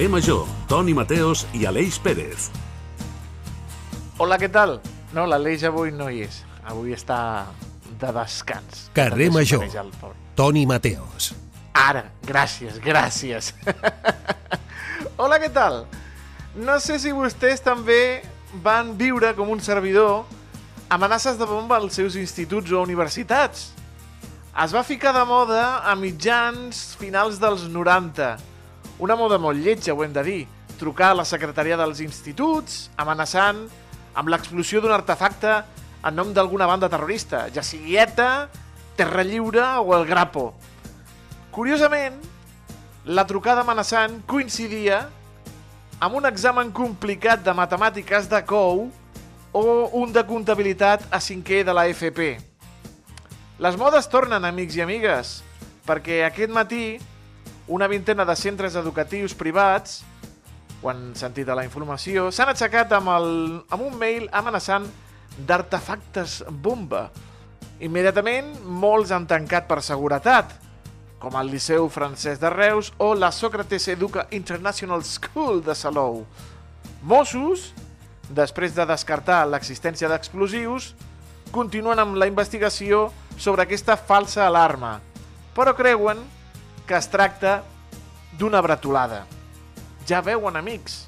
Carrer Major, Toni Mateos i Aleix Pérez. Hola, què tal? No, l'Aleix avui no hi és. Avui està de descans. Carrer També Major. Toni Mateos. Ara, gràcies, gràcies. Hola, què tal? No sé si vostès també van viure com un servidor amenaces de bomba als seus instituts o universitats. Es va ficar de moda a mitjans finals dels 90. Una moda molt lletja, ho hem de dir. Trucar a la secretaria dels instituts, amenaçant amb l'explosió d'un artefacte en nom d'alguna banda terrorista, ja sigui ETA, Terra Lliure o el Grapo. Curiosament, la trucada amenaçant coincidia amb un examen complicat de matemàtiques de COU o un de comptabilitat a cinquè de la FP. Les modes tornen, amics i amigues, perquè aquest matí una vintena de centres educatius privats, quan han sentit a la informació, s'han aixecat amb, el, amb un mail amenaçant d'artefactes bomba. Immediatament, molts han tancat per seguretat, com el Liceu Francès de Reus o la Sócrates Educa International School de Salou. Mossos, després de descartar l'existència d'explosius, continuen amb la investigació sobre aquesta falsa alarma, però creuen que es tracta d'una bretolada. Ja veuen, amics,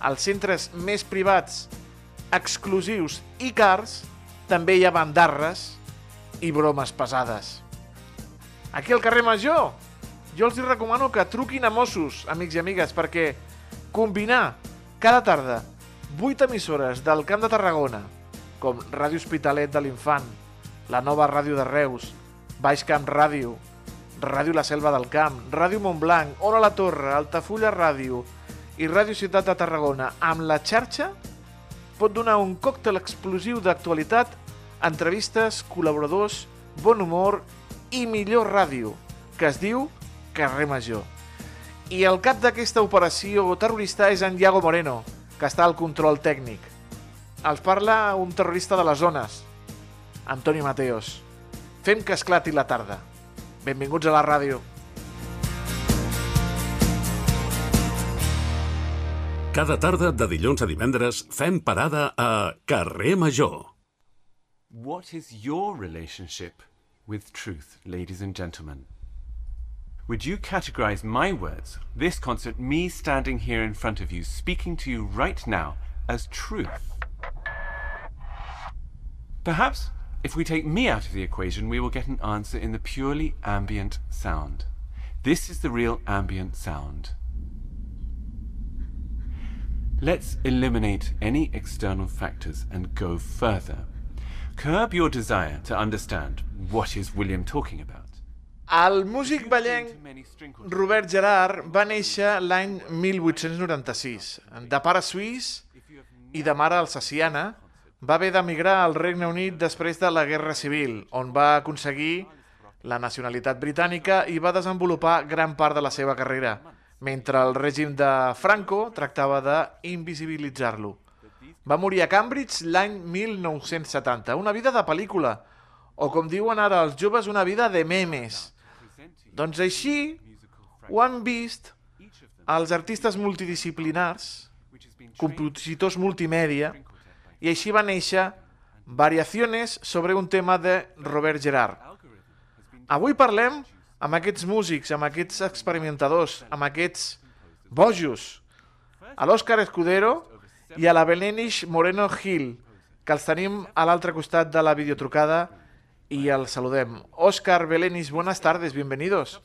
als centres més privats, exclusius i cars, també hi ha bandarres i bromes pesades. Aquí al carrer Major, jo els recomano que truquin a Mossos, amics i amigues, perquè combinar cada tarda 8 emissores del Camp de Tarragona, com Ràdio Hospitalet de l'Infant, la nova ràdio de Reus, Baix Camp Ràdio, Ràdio La Selva del Camp, Ràdio Montblanc, Hora a la Torre, Altafulla Ràdio i Ràdio Ciutat de Tarragona amb la xarxa pot donar un còctel explosiu d'actualitat, entrevistes, col·laboradors, bon humor i millor ràdio, que es diu Carrer Major. I el cap d'aquesta operació terrorista és en Iago Moreno, que està al control tècnic. Els parla un terrorista de les zones, Antoni Mateos. Fem que esclati la tarda. Benvinguts a la ràdio. Cada tarda de dilluns a divendres fem parada a Carrer Major. What is your relationship with truth, ladies and gentlemen? Would you categorize my words, this concert, me standing here in front of you, speaking to you right now, as truth? Perhaps if we take me out of the equation, we will get an answer in the purely ambient sound. This is the real ambient sound. Let's eliminate any external factors and go further. Curb your desire to understand what is William talking about. El músic ballenc Robert Gerard va néixer l'any 1896. De pare suís i de mare alsaciana, va haver d'emigrar al Regne Unit després de la Guerra Civil, on va aconseguir la nacionalitat britànica i va desenvolupar gran part de la seva carrera, mentre el règim de Franco tractava d'invisibilitzar-lo. Va morir a Cambridge l'any 1970, una vida de pel·lícula, o com diuen ara els joves, una vida de memes. Doncs així ho han vist els artistes multidisciplinars, compositors multimèdia, i així va néixer Variaciones sobre un tema de Robert Gerard. Avui parlem amb aquests músics, amb aquests experimentadors, amb aquests bojos, a l'Òscar Escudero i a la Belenish Moreno Gil, que els tenim a l'altre costat de la videotrucada y al saludem. Óscar Belenis, buenas tardes, bienvenidos.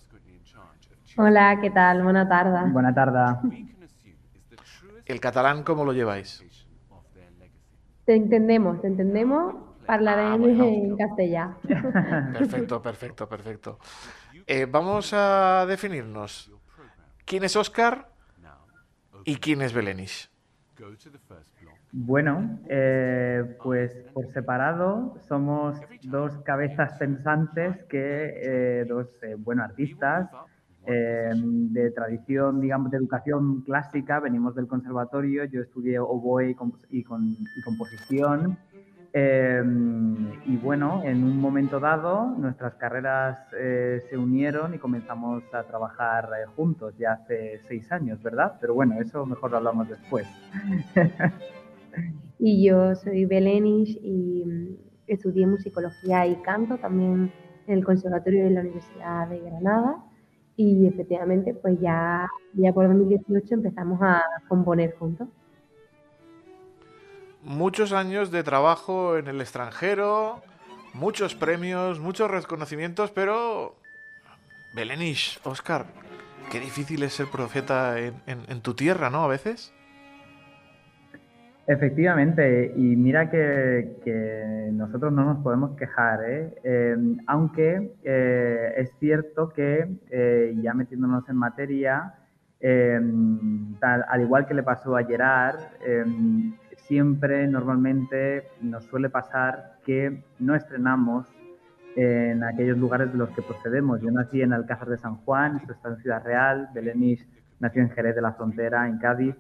Hola, ¿qué tal? Buena tarde. Buena tarde. El catalán, ¿cómo lo lleváis? Te entendemos, te entendemos. Hablaré Ah, bueno. en castellano. Perfecto, perfecto, perfecto. Eh, vamos a definirnos. ¿Quién es Óscar y quién es Belenis? Bueno, eh, pues por separado somos dos cabezas pensantes que eh, dos eh, bueno artistas eh, de tradición, digamos, de educación clásica. Venimos del conservatorio. Yo estudié oboe y, comp- y con- y composición Eh, y bueno, en un momento dado nuestras carreras eh, se unieron y comenzamos a trabajar juntos ya hace seis años, ¿verdad? Pero bueno, eso mejor lo hablamos después. y yo soy Belenish y mm, estudié musicología y canto también en el Conservatorio de la Universidad de Granada y efectivamente pues ya, ya por 2018 empezamos a componer juntos muchos años de trabajo en el extranjero, muchos premios, muchos reconocimientos, pero Belenish, Oscar, qué difícil es ser profeta en, tu tierra, ¿no? A veces. Efectivamente, y mira que, nosotros no nos podemos quejar, ¿eh? Em, aunque eh, es cierto que, eh, ya metiéndonos en materia, al igual que le pasó a Gerard, em, siempre, normalmente, nos suele pasar que no estrenamos en aquellos lugares de los que procedemos. Yo nací en Alcázar de San Juan, esto está en Ciudad Real, Belenis nació en Jerez de la Frontera, en Cádiz.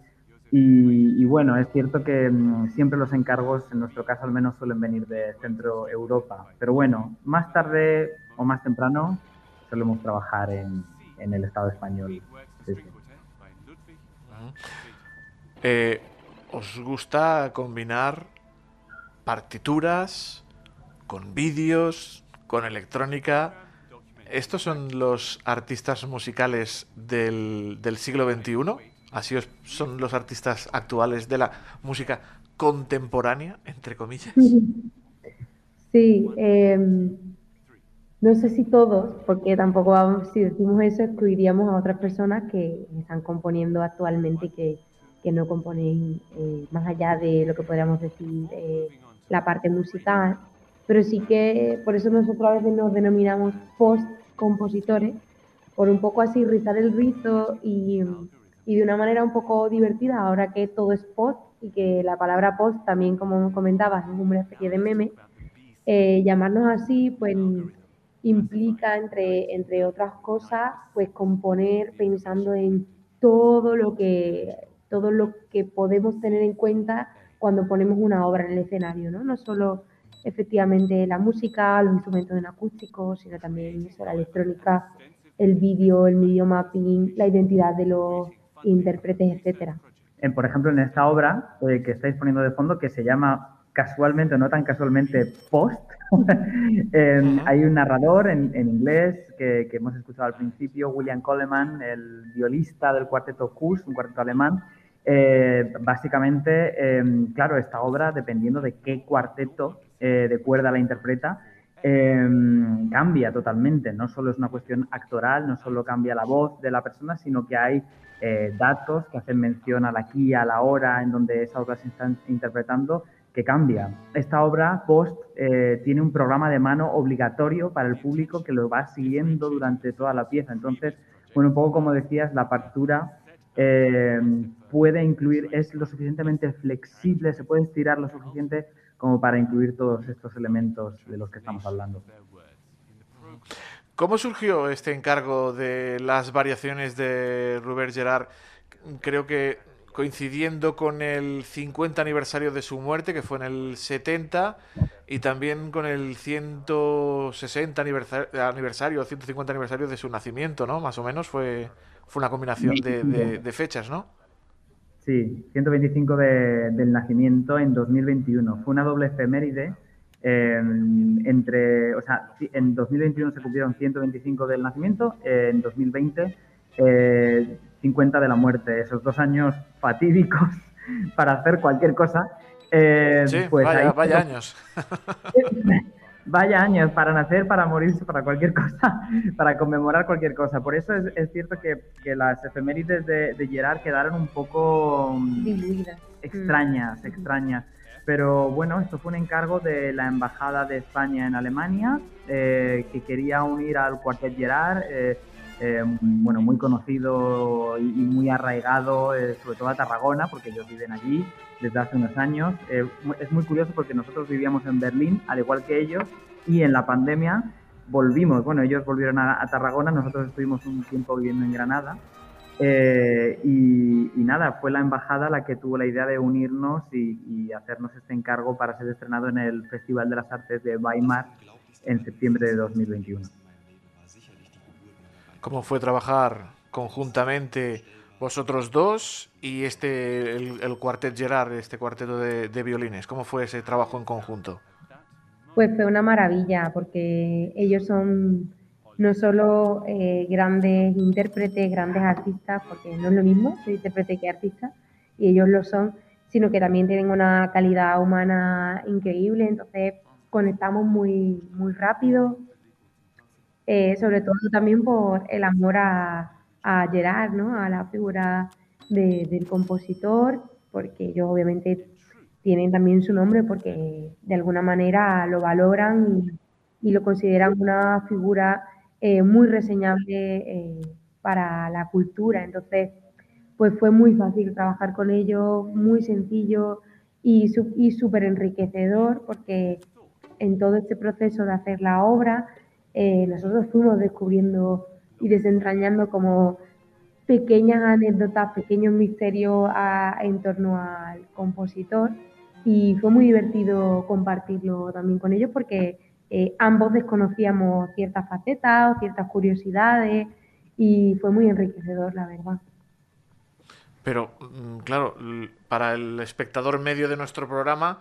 Y, bueno, es cierto que mm, siempre los encargos, en nuestro caso al menos, suelen venir de Centro Europa. Pero bueno, más tarde o más temprano solemos trabajar en, el Estado español. Eh, os gusta combinar partituras con vídeos, con electrónica. ¿Estos son los artistas musicales del, siglo XXI? ¿Así son los artistas actuales de la música contemporánea, entre comillas? Sí, em, no sé si todos, porque tampoco vamos, si decimos eso, excluiríamos a otras personas que están componiendo actualmente y que que no componen eh, más allá de lo que podríamos decir eh, la parte musical, pero sí que por eso nosotros a veces nos denominamos post-compositores, por un poco así rizar el rizo y, y, de una manera un poco divertida, ahora que todo es post y que la palabra post también, como comentabas, es una especie de meme, eh, llamarnos así, pues implica, entre, entre otras cosas, pues componer pensando en todo lo que todo lo que podemos tener en cuenta cuando ponemos una obra en el escenario, ¿no? No solo efectivamente la música, los instrumentos en acústico, sino también la electrónica, el vídeo, el media mapping, la identidad de los intérpretes, etcétera. Por ejemplo, en esta obra eh, que estáis poniendo de fondo, que se llama casualmente, o no tan casualmente, Post, em, hay un narrador en, inglés que, que, hemos escuchado al principio, William Coleman, el violista del cuarteto Kuss, un cuarteto alemán, eh, básicamente, em, claro, esta obra, dependiendo de qué cuarteto eh, de cuerda la interpreta, em, cambia totalmente. No solo es una cuestión actoral, no solo cambia la voz de la persona, sino que hay eh, datos que hacen mención a la aquí, a la hora en donde esa obra se está interpretando, que cambia. Esta obra, Post, tiene un programa de mano obligatorio para el público que lo va siguiendo durante toda la pieza. Entonces, bueno, un poco como decías, la partitura puede incluir, es lo suficientemente flexible, se puede estirar lo suficiente como para incluir todos estos elementos de los que estamos hablando. ¿Cómo surgió este encargo de las variaciones de Robert Gerard? Creo que coincidiendo con el 50 aniversario de su muerte, que fue en el 70, y también con el 160 aniversario, aniversario 150 aniversario de su nacimiento, ¿no? Más o menos fue, fue una combinación de fechas, ¿no? Sí, 125 del nacimiento en 2021. Fue una doble efeméride. Em, entre, o sea, en 2021 se cumplieron 125 del nacimiento, en 2020 50 eh, de la muerte. Esos dos años fatídicos para hacer cualquier cosa. Eh, sí, pues vaya, vaya años. vaya años para nacer, para morirse, para cualquier cosa, para conmemorar cualquier cosa. Por eso es, cierto que, las efemérides de, Gerard quedaron un poco mm, extrañas, extrañas. Pero bueno, esto fue un encargo de la Embajada de España en Alemania, eh, que quería unir al cuartet Gerard, eh, eh, bueno, muy conocido y, muy arraigado, sobre todo a Tarragona, porque ellos viven allí desde hace unos años. Eh, es muy curioso porque nosotros vivíamos en Berlín, al igual que ellos, y en la pandemia volvimos. Bueno, ellos volvieron a, Tarragona, nosotros estuvimos un tiempo viviendo en Granada. Eh, y, nada, fue la embajada la que tuvo la idea de unirnos y, hacernos este encargo para ser estrenado en el Festival de las Artes de Weimar en septiembre de 2021. ¿Cómo fue trabajar conjuntamente vosotros dos y este el, cuartet Gerard, este cuarteto de, de violines? ¿Cómo fue ese trabajo en conjunto? Pues fue una maravilla porque ellos son no solo eh, grandes intérpretes, grandes artistas, porque no es lo mismo ser intérprete que artista, y ellos lo son, sino que también tienen una calidad humana increíble, entonces conectamos muy, muy rápido, eh, sobre todo también por el amor a, a Gerard, ¿no? a la figura del compositor, porque ellos obviamente tienen también su nombre porque de alguna manera lo valoran y, y lo consideran una figura eh, muy reseñable eh, para la cultura. Entonces, pues fue muy fácil trabajar con ellos, muy sencillo y súper enriquecedor porque en todo este proceso de hacer la obra, eh, nosotros fuimos descubriendo y desentrañando como pequeñas anécdotas, pequeños misterios en torno al compositor y fue muy divertido compartirlo también con ellos porque eh, ambos desconocíamos ciertas facetas o ciertas curiosidades y fue muy enriquecedor, la verdad. Pero, mm, claro, para el espectador medio de nuestro programa,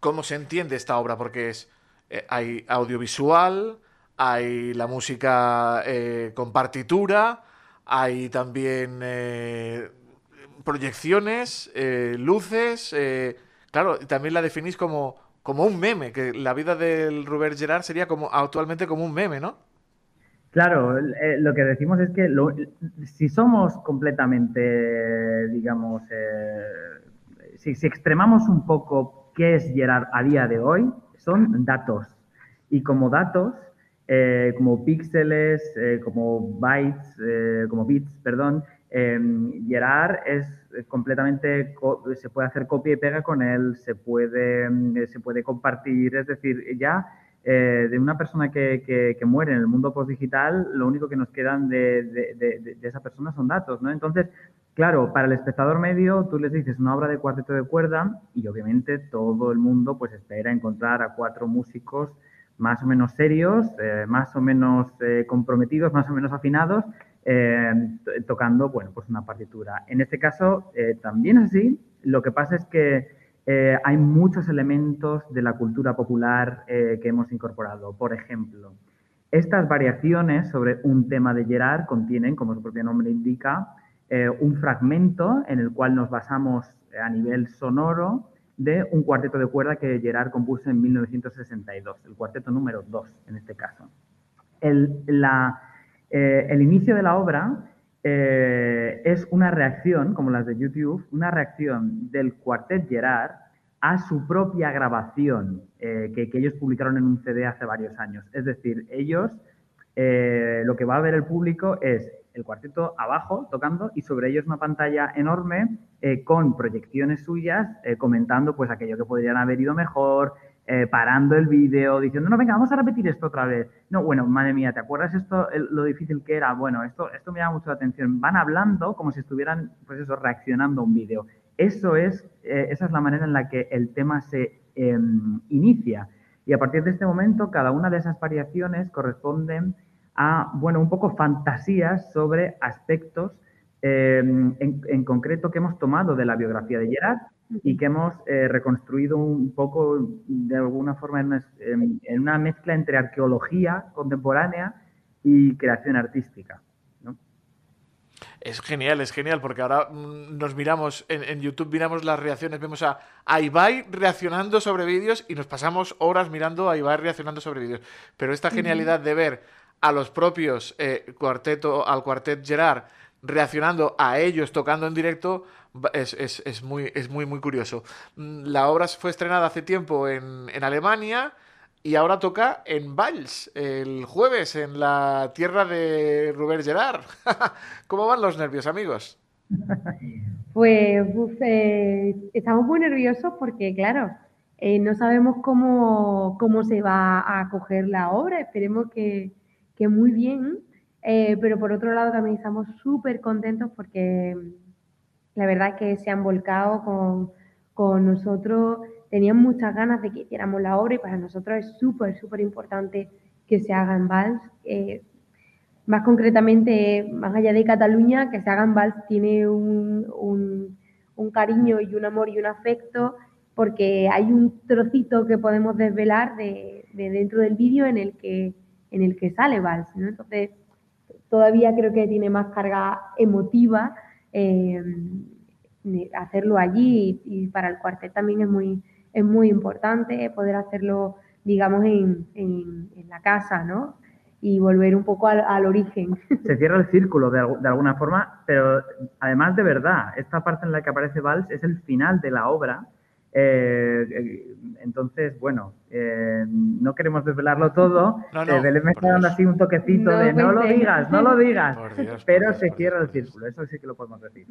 ¿cómo se entiende esta obra? Porque es eh, hay audiovisual, hay la música eh, con partitura, hay también proyecciones, luces. claro, también la definís como como un meme, que la vida del Robert Gerard sería como actualmente como un meme, ¿no? Claro, eh, lo que decimos es que si somos completamente, digamos, eh, si, extremamos un poco qué es Gerard a día de hoy, son datos. Y como datos, eh, como píxeles, como bytes, como bits, perdón, Gerard es completamente, se puede hacer copia y pega con él, se puede, mm, se puede compartir, es decir, ya eh, de una persona que, muere en el mundo postdigital, lo único que nos quedan de, esa persona son datos, ¿no? Entonces, claro, para el espectador medio, tú les dices una obra de cuarteto de cuerda y obviamente todo el mundo pues espera encontrar a cuatro músicos más o menos serios, eh, más o menos eh, comprometidos, más o menos afinados, eh, tocando, bueno, pues una partitura. En este caso, eh, también así, lo que pasa es que eh, hay muchos elementos de la cultura popular que hemos incorporado. Por ejemplo, estas variaciones sobre un tema de Gerard contienen, como su propio nombre indica, un fragmento en el cual nos basamos a nivel sonoro de un cuarteto de cuerda que Gerard compuso en 1962, el cuarteto número 2 en este caso. El, la, eh, el inicio de la obra eh, es una reacción, como las de YouTube, una reacción del cuartet Gerard a su propia grabación eh, que, ellos publicaron en un CD hace varios años. Es decir, ellos, lo que va a ver el público es el cuarteto abajo tocando y sobre ellos una pantalla enorme con proyecciones suyas comentando pues aquello que podrían haber ido mejor, eh, parando el vídeo, diciendo, no, venga, vamos a repetir esto otra vez. No, bueno, madre mía, ¿te acuerdas esto, lo difícil que era? Bueno, esto, esto me llama mucho la atención. Van hablando como si estuvieran, pues eso, reaccionando a un vídeo. Eso es, eh, esa es la manera en la que el tema se em, inicia. Y a partir de este momento, cada una de esas variaciones corresponden a, bueno, un poco fantasías sobre aspectos em, en, en, concreto que hemos tomado de la biografía de Gerard y que hemos eh, reconstruido un poco, de alguna forma, en una, mezcla entre arqueología contemporánea y creación artística. Es genial, es genial, porque ahora mm, nos miramos en, YouTube, miramos las reacciones, vemos a, a Ibai reaccionando sobre vídeos y nos pasamos horas mirando a Ibai reaccionando sobre vídeos. Pero esta genialidad de ver a los propios eh, cuarteto, al cuartet Gerard reaccionando a ellos tocando en directo es, es, es, muy, es muy, muy curioso. Mm, la obra fue estrenada hace tiempo en, en Alemania y ahora toca en Valls el jueves en la tierra de Robert Gerard. ¿Cómo van los nervios, amigos? Pues eh, estamos muy nerviosos porque, claro, eh, no sabemos cómo, cómo se va a acoger la obra. Esperemos que, que muy bien Eh, pero por otro lado también estamos súper contentos porque la verdad es que se han volcado con, con nosotros, tenían muchas ganas de que hiciéramos la obra y para nosotros es súper, súper importante que se haga en Vals. Eh, más concretamente, más allá de Cataluña, que se haga en Vals tiene un, un, un cariño y un amor y un afecto porque hay un trocito que podemos desvelar de, de dentro del vídeo en el que en el que sale Vals, ¿no? Entonces, todavía creo que tiene más carga emotiva eh, hacerlo allí y, para el cuartet también es muy, es muy importante poder hacerlo, digamos, en, en, la casa, ¿no? Y volver un poco al, al, origen. Se cierra el círculo de, de alguna forma, pero además de verdad, esta parte en la que aparece Vals es el final de la obra eh, entonces, bueno, eh, no queremos desvelarlo todo. No, no, eh, me está dando así un toquecito No, de no lo eh. digas, no lo digas. Por Dios, por pero Dios, se por cierra Dios, el círculo, eso sí que lo podemos decir.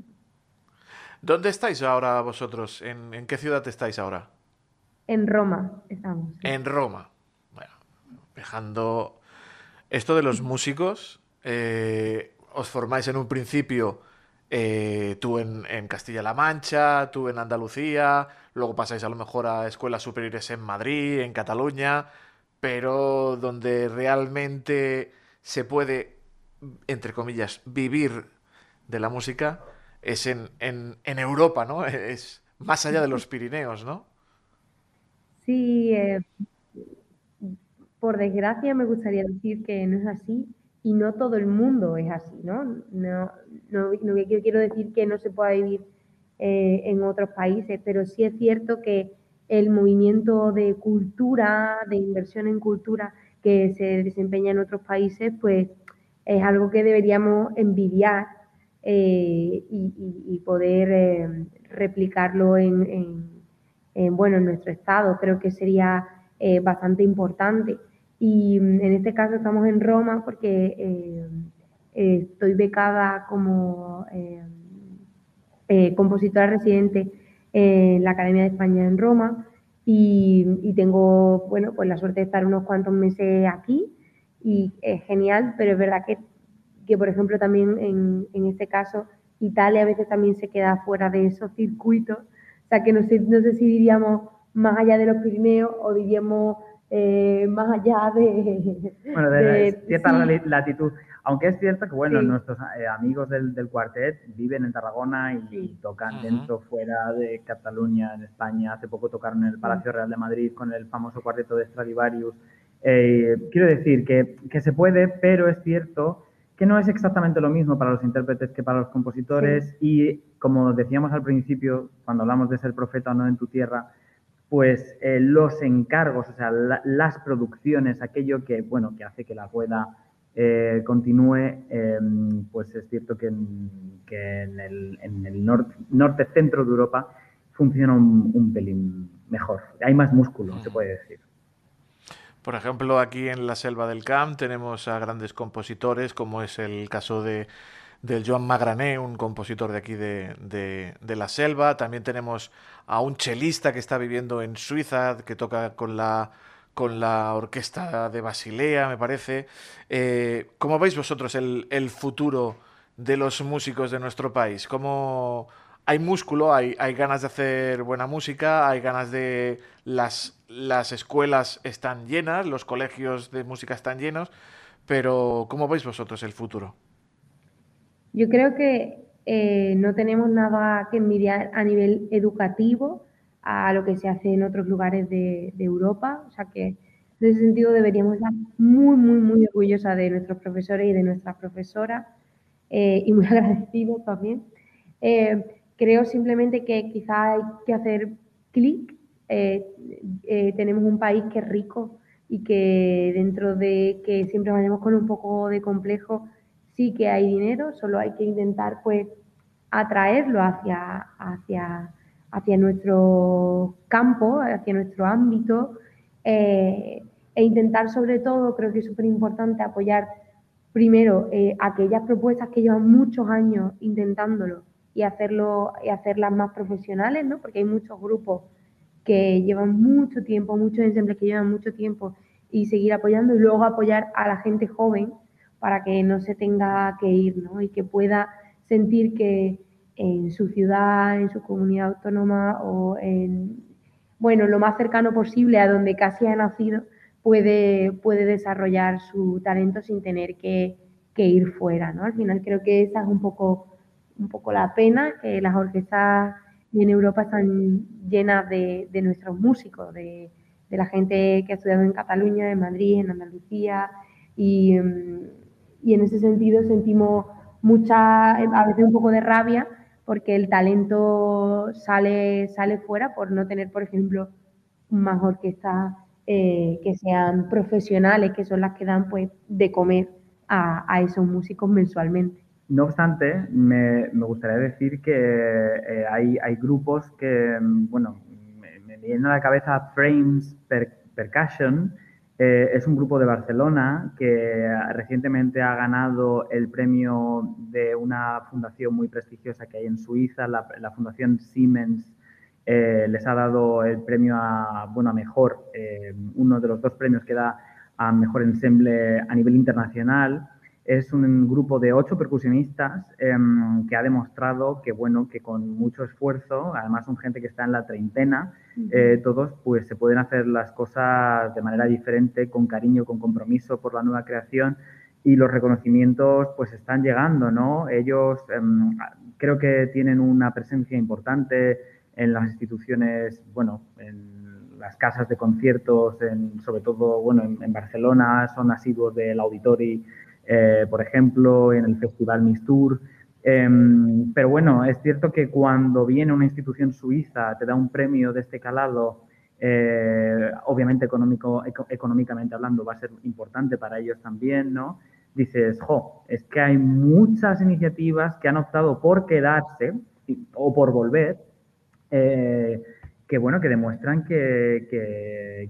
¿Dónde estáis ahora vosotros? ¿En, en qué ciudad estáis ahora? En Roma estamos. En Roma. Bueno, dejando esto de los músicos, eh, os formáis en un principio eh, tú en, en Castilla-La Mancha, tú en Andalucía, luego pasáis a lo mejor a escuelas superiores en Madrid, en Cataluña, pero donde realmente se puede, entre comillas, vivir de la música es en, en, en Europa, ¿no? Es más allá de los Pirineos, ¿no? Sí, eh, por desgracia me gustaría decir que no es así y no todo el mundo es así, ¿no? No, no, no quiero decir que no se pueda vivir eh, en otros países, pero sí es cierto que el movimiento de cultura, de inversión en cultura que se desempeña en otros países, pues es algo que deberíamos envidiar eh, y, poder eh, replicarlo en, en, en, bueno, en nuestro estado. Creo que sería bastante importante. Y mm, en este caso estamos en Roma porque estoy becada como eh, compositora residente en la Academia de España en Roma y, y, tengo, bueno, pues la suerte de estar unos cuantos meses aquí y es genial, pero es verdad que, que por ejemplo, también en, en este caso Italia a veces también se queda fuera de esos circuitos, o sea que no sé, no sé si diríamos más allá de los Pirineos o diríamos eh, más allá de... Bueno, de, de cierta sí. latitud. Aunque es cierto que, bueno, sí. nuestros eh, amigos del, del, cuartet viven en Tarragona y, sí. tocan uh -huh. dentro, fuera de Cataluña, en España. Hace poco tocaron en el Palacio Real de Madrid con el famoso cuarteto de Stradivarius. Eh, quiero decir que, que, se puede, pero es cierto que no es exactamente lo mismo para los intérpretes que para los compositores. Y como decíamos al principio, cuando hablamos de ser profeta o no en tu tierra, pues eh, los encargos, o sea, la, las producciones, aquello que, bueno, que hace que la rueda eh, continúe, eh, pues es cierto que en, el, norte, centro de Europa funciona un, un, pelín mejor. Hay más músculo, se puede decir. Por ejemplo, aquí en la selva del Camp tenemos a grandes compositores, como es el caso de del Joan Magrané, un compositor de aquí de, de, de, la selva. También tenemos a un chelista que está viviendo en Suiza, que toca con la, con la orquesta de Basilea, me parece. Eh, ¿Cómo veis vosotros el, futuro de los músicos de nuestro país? ¿Cómo hay músculo, hay, hay ganas de hacer buena música, hay ganas de... Las, las escuelas están llenas, los colegios de música están llenos, pero ¿cómo veis vosotros el futuro? Yo creo que eh, no tenemos nada que envidiar a nivel educativo a lo que se hace en otros lugares de, de Europa. O sea que en ese sentido deberíamos estar muy, muy, muy orgullosas de nuestros profesores y de nuestras profesoras eh, y muy agradecidos también. Eh, creo simplemente que quizá hay que hacer clic. Eh, tenemos un país que es rico y que dentro de que siempre vayamos con un poco de complejo, sí que hay dinero, solo hay que intentar pues atraerlo hacia, hacia, hacia nuestro campo, hacia nuestro ámbito eh, e intentar sobre todo, creo que es súper importante apoyar primero eh, aquellas propuestas que llevan muchos años intentándolo y hacerlo y hacerlas más profesionales, ¿no? Porque hay muchos grupos que llevan mucho tiempo, muchos ensembles que llevan mucho tiempo y seguir apoyando y luego apoyar a la gente joven para que no se tenga que ir, ¿no? Y que pueda sentir que en su ciudad, en su comunidad autónoma o en, bueno, lo más cercano posible a donde casi ha nacido, puede, puede desarrollar su talento sin tener que, ir fuera, ¿no? Al final creo que esa es un poco, un poco la pena, que las orquestas en Europa están llenas de, nuestros músicos, de, la gente que ha estudiado en Cataluña, en Madrid, en Andalucía, y, y en ese sentido sentimos mucha, a veces un poco de rabia porque el talento sale, sale fuera por no tener, por ejemplo, más orquestas eh, que sean profesionales, que son las que dan pues de comer a, esos músicos mensualmente. No obstante, me, gustaría decir que eh, hay, hay, grupos que, bueno, me, me a la cabeza Frames Percussion, eh, es un grupo de Barcelona que recientemente ha ganado el premio de una fundación muy prestigiosa que hay en Suiza, la, Fundación Siemens. Eh, les ha dado el premio a, bueno, a mejor, eh, uno de los dos premios que da a mejor ensemble a nivel internacional. Es un grupo de ocho percusionistas em, que ha demostrado que, bueno, que con mucho esfuerzo, además son gente que está en la treintena, eh, todos pues se pueden hacer las cosas de manera diferente, con cariño, con compromiso por la nueva creación y los reconocimientos pues están llegando, ¿no? Ellos em, creo que tienen una presencia importante en las instituciones, bueno, en las casas de conciertos, en, sobre todo, bueno, en, Barcelona, son asiduos del Auditori eh, por ejemplo, en el Festival Mistur. Em, pero bueno, es cierto que cuando viene una institución suiza, te da un premio de este calado, eh, obviamente económico, económicamente hablando va a ser importante para ellos también, ¿no? Dices, jo, es que hay muchas iniciativas que han optado por quedarse o por volver, eh, que bueno, que demuestran que,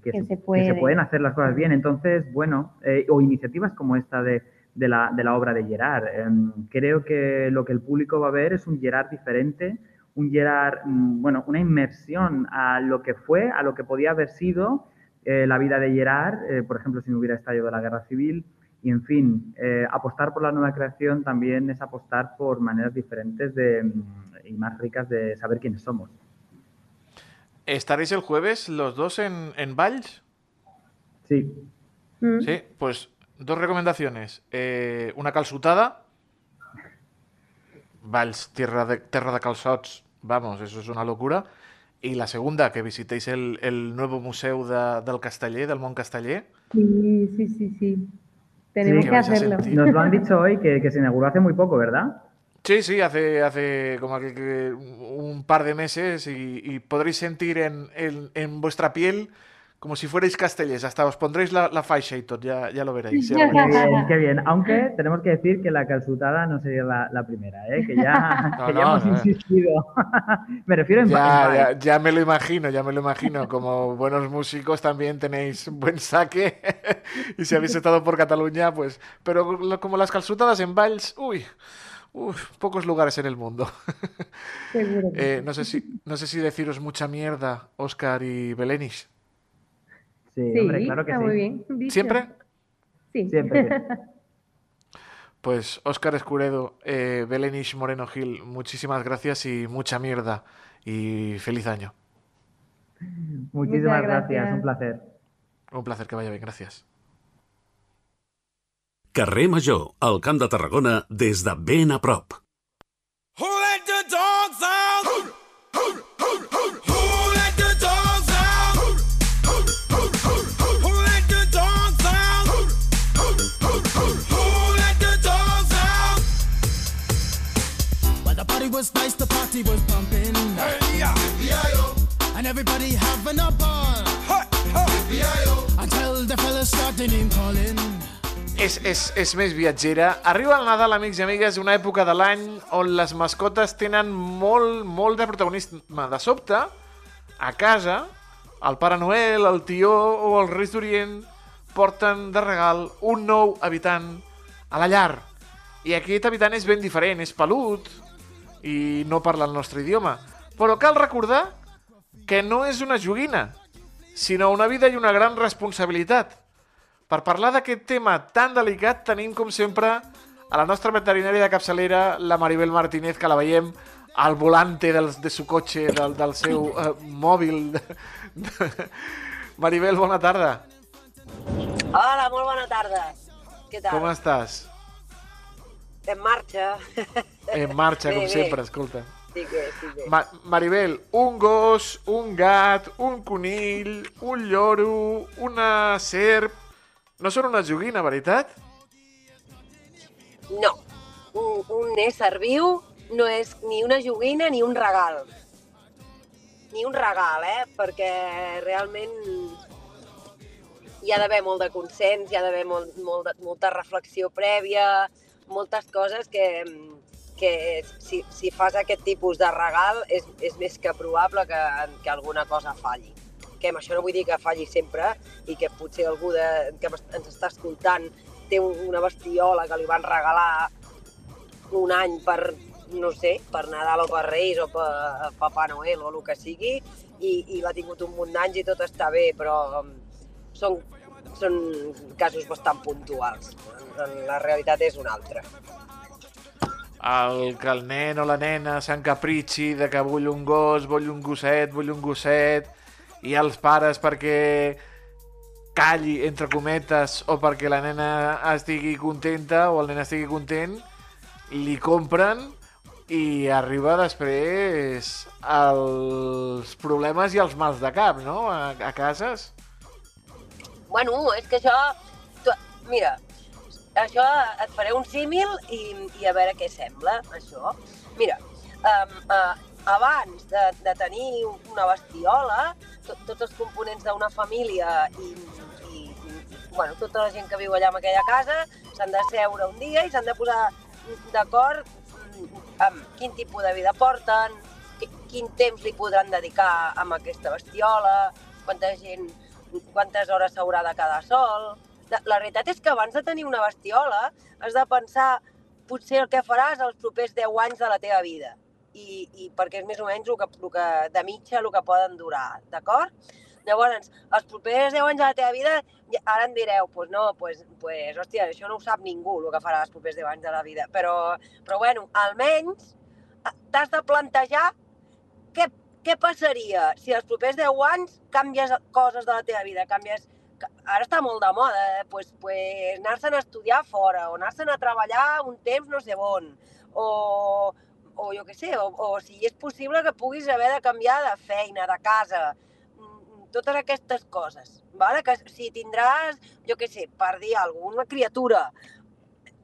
se, pueden hacer las cosas bien. Entonces, bueno, o iniciativas como esta de de la, de la obra de Gerard. Em, creo que lo que el público va a ver es un Gerard diferente, un Gerard, mm, bueno, una inmersión a lo que fue, a lo que podía haber sido eh, la vida de Gerard, eh, por ejemplo, si no hubiera estallado la guerra civil. Y en fin, eh, apostar por la nueva creación también es apostar por maneras diferentes de, mm, y más ricas de saber quiénes somos. ¿Estaréis el jueves los dos en, en Valls? Sí. Mm. Sí, pues dos recomendaciones. Eh, una calzutada. Vals, tierra de, tierra de calzots. Vamos, eso es una locura. Y la segunda, que visitéis el, el nuevo museo de, del Casteller, del Mont Casteller. Sí, sí, sí, sí. Tenemos que hacerlo. Nos lo han dicho hoy que, que, se inauguró hace muy poco, ¿verdad? Sí, sí, hace, hace como que, un par de meses y, y podréis sentir en, en, en vuestra piel como si fuerais castellés, hasta os pondréis la, la faixa y todo, ya, ya lo veréis. qué, bien, qué bien, aunque tenemos que decir que la calzutada no sería la, la primera, ¿eh? que ya, que ya hemos insistido. me refiero en ya, ya, ya, me lo imagino, ya me lo imagino. Como buenos músicos también tenéis buen saque y si habéis estado por Cataluña, pues... Pero como las calzutadas en Valls, uy... Uf, pocos lugares en el mundo. eh, no, sé si, no sé si deciros mucha mierda, Oscar y Belenis. Sí, hombre, claro que está sí. muy bien. ¿Siempre? Sí. Siempre. Pues Óscar Escuredo, eh, Belenish Moreno Gil, muchísimas gracias y mucha mierda. Y feliz año. Muchísimas gracias. un placer. Un placer, que vaya bien, gracias. Carrer Major, al Camp de Tarragona, des de ben a prop. And everybody having a ball. Until the fellas started in calling. És, és, és més viatgera. Arriba el Nadal, amics i amigues, una època de l'any on les mascotes tenen molt, molt de protagonisme. De sobte, a casa, el Pare Noel, el Tió o els Reis d'Orient porten de regal un nou habitant a la llar. I aquest habitant és ben diferent, és pelut, i no parla el nostre idioma. Però cal recordar que no és una joguina, sinó una vida i una gran responsabilitat. Per parlar d'aquest tema tan delicat tenim, com sempre, a la nostra veterinària de capçalera, la Maribel Martínez, que la veiem al volante del, de su cotxe, del, del seu uh, mòbil. Maribel, bona tarda. Hola, molt bona tarda. Què tal? Com estàs? En marxa. En marxa, Bé, com bé. sempre, escolta. Sí que, sí que. Ma Maribel, un gos, un gat, un conill, un lloro, una serp... No són una joguina, veritat? No. Un, un ésser viu no és ni una joguina ni un regal. Ni un regal, eh? Perquè realment hi ha d'haver molt de consens, hi ha d'haver molt, molt molta reflexió prèvia, moltes coses que, que si, si fas aquest tipus de regal és, és més que probable que, que alguna cosa falli. Que amb això no vull dir que falli sempre i que potser algú de, que ens està escoltant té un- una bestiola que li van regalar un any per, no sé, per Nadal o per Reis o per Papa Noel o el que sigui i, i l'ha tingut un munt d'anys i tot està bé, però um, són, són casos bastant puntuals. La realitat és una altra. El que el nen o la nena s'encapritxi de que vull un gos, vull un gosset, vull un gosset, i els pares perquè calli, entre cometes, o perquè la nena estigui contenta o el nen estigui content, li compren i arriba després els problemes i els mals de cap, no?, a, a cases. Bueno, és que això... Tu, mira, això et faré un símil i, i a veure què sembla, això. Mira, um, uh, abans de, de tenir una bestiola, to, tots els components d'una família i, i, i bueno, tota la gent que viu allà en aquella casa s'han de seure un dia i s'han de posar d'acord mm, amb quin tipus de vida porten, qui- quin temps li podran dedicar a aquesta bestiola, quanta gent quantes hores s'haurà de quedar sol. La, realitat és que abans de tenir una bestiola has de pensar potser el que faràs els propers 10 anys de la teva vida. I, i perquè és més o menys el que, el que, de mitja el que poden durar, d'acord? Llavors, els propers 10 anys de la teva vida, ara em direu, pues no, pues, pues, hòstia, això no ho sap ningú, el que farà els propers 10 anys de la vida. Però, però bueno, almenys eh, t'has de plantejar què, què passaria si els propers 10 anys canvies coses de la teva vida, canvies... Ara està molt de moda, eh? pues, pues, anar-se'n a estudiar fora, o anar-se'n a treballar un temps no sé on, o, o jo què sé, o, o si és possible que puguis haver de canviar de feina, de casa, mm, totes aquestes coses, vale? que si tindràs, jo què sé, per dir alguna criatura,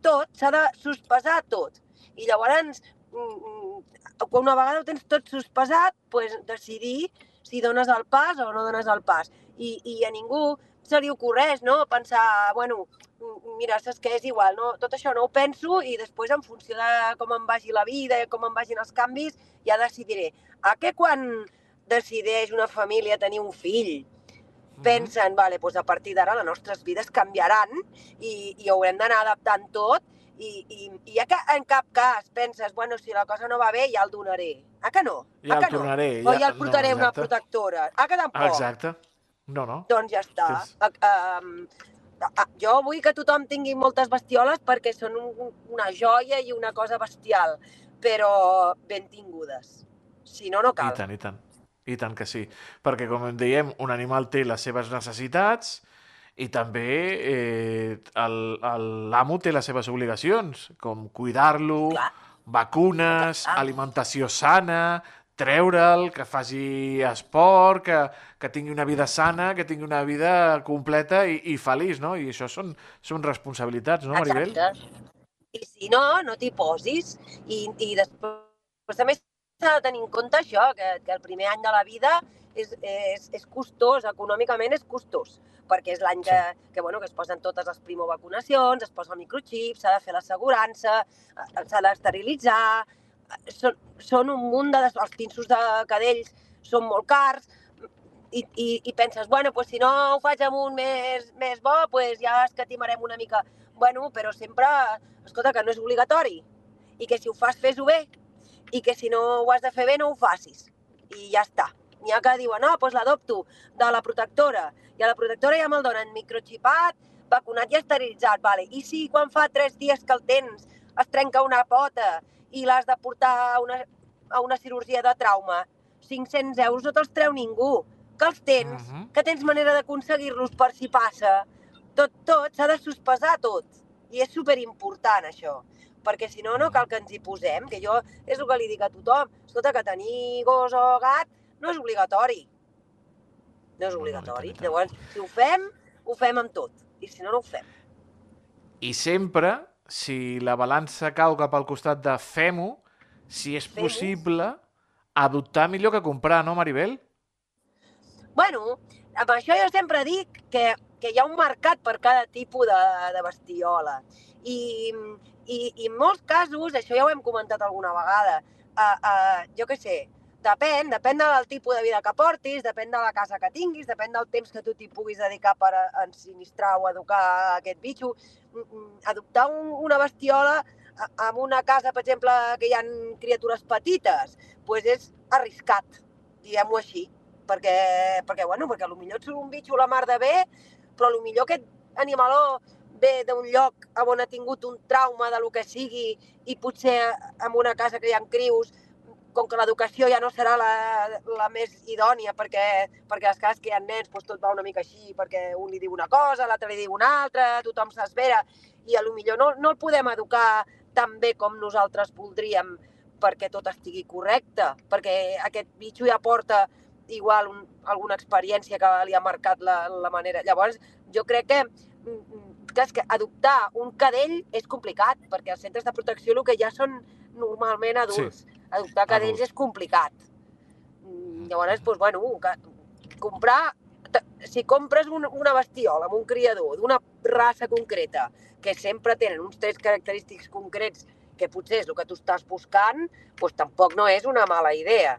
tot, s'ha de sospesar tot. I llavors, mm, mm, una vegada ho tens tot sospesat, pues, decidir si dones el pas o no dones el pas. I, i a ningú se li ocorreix, no?, pensar, bueno, mira, saps què, és igual, no? tot això no ho penso i després en funció de com em vagi la vida i com em vagin els canvis, ja decidiré. A què quan decideix una família tenir un fill, pensen, vale, doncs a partir d'ara les nostres vides canviaran i, i haurem d'anar adaptant tot i, i, i ja que en cap cas penses, bueno, si la cosa no va bé, ja el donaré. Ah que no? Ja ah el que no? tornaré, O ja- ja el no, portaré una exacte. protectora. Ah que tampoc? Exacte. No, no. Doncs ja està. Tens- Uh, uh, jo vull que tothom tingui moltes bestioles perquè són un, una joia i una cosa bestial, però ben tingudes. Si no, no I cal. tant, i tant. I tant que sí. Perquè, com en dèiem, un animal té les seves necessitats i també eh, l'amo té les seves obligacions, com cuidar-lo, vacunes, Clar. alimentació sana, treure'l, que faci esport, que, que tingui una vida sana, que tingui una vida completa i, i feliç, no? I això són, són responsabilitats, no, Maribel? Exacte. I si no, no t'hi posis. I, i després també s'ha de tenir en compte això, que, que el primer any de la vida és, és, és costós, econòmicament és costós, perquè és l'any que, que, bueno, que es posen totes les primovacunacions, es posa el microxip, s'ha de fer l'assegurança, eh, s'ha d'esterilitzar, són, són un munt de... Els pinços de cadells són molt cars, i, i, i penses, bueno, pues si no ho faig amb un més, més bo, pues ja escatimarem una mica. Bueno, però sempre, escolta, que no és obligatori. I que si ho fas, fes-ho bé. I que si no ho has de fer bé, no ho facis. I ja està. N'hi ha que diuen, no, doncs l'adopto de la protectora. I a la protectora ja me'l donen microxipat, vacunat i esterilitzat, vale. I si quan fa tres dies que el tens es trenca una pota i l'has de portar a una, a una cirurgia de trauma, 500 euros no te'ls treu ningú. Que els tens, uh -huh. que tens manera d'aconseguir-los per si passa. Tot, tot, s'ha de sospesar tot. I és superimportant, això perquè si no, no cal que ens hi posem, que jo és el que li dic a tothom. Escolta, que tenir gos o gat no és obligatori. No és obligatori. Llavors, si ho fem, ho fem amb tot. I si no, no ho fem. I sempre, si la balança cau cap al costat de fem-ho, si és possible, adoptar millor que comprar, no, Maribel? Bueno, amb això jo sempre dic que, que hi ha un mercat per cada tipus de, de bestiola. I, i, I en molts casos, això ja ho hem comentat alguna vegada, uh, uh, jo què sé, depèn, depèn del tipus de vida que portis, depèn de la casa que tinguis, depèn del temps que tu t'hi puguis dedicar per ensinistrar o educar aquest bitxo. Mm, mm, adoptar un, una bestiola en una casa, per exemple, que hi ha criatures petites, doncs és arriscat, diguem-ho així, perquè, perquè, bueno, perquè potser et surt un bitxo la mar de bé, però potser aquest animaló ve d'un lloc on ha tingut un trauma de lo que sigui i potser en una casa que hi ha crius, com que l'educació ja no serà la, la més idònia perquè, perquè les cases que hi ha nens doncs tot va una mica així, perquè un li diu una cosa, l'altre li diu una altra, tothom s'espera i a lo millor no, no el podem educar tan bé com nosaltres voldríem perquè tot estigui correcte, perquè aquest bitxo ja porta igual un, alguna experiència que li ha marcat la, la manera. Llavors, jo crec que, mm, que, és que adoptar un cadell és complicat, perquè els centres de protecció el que ja són normalment adults. Sí. Adoptar cadells Adult. és complicat. Mm, llavors, doncs, bueno, que, comprar si compres un, una bestiola amb un criador d'una raça concreta que sempre tenen uns trets característics concrets que potser és el que tu estàs buscant, doncs tampoc no és una mala idea.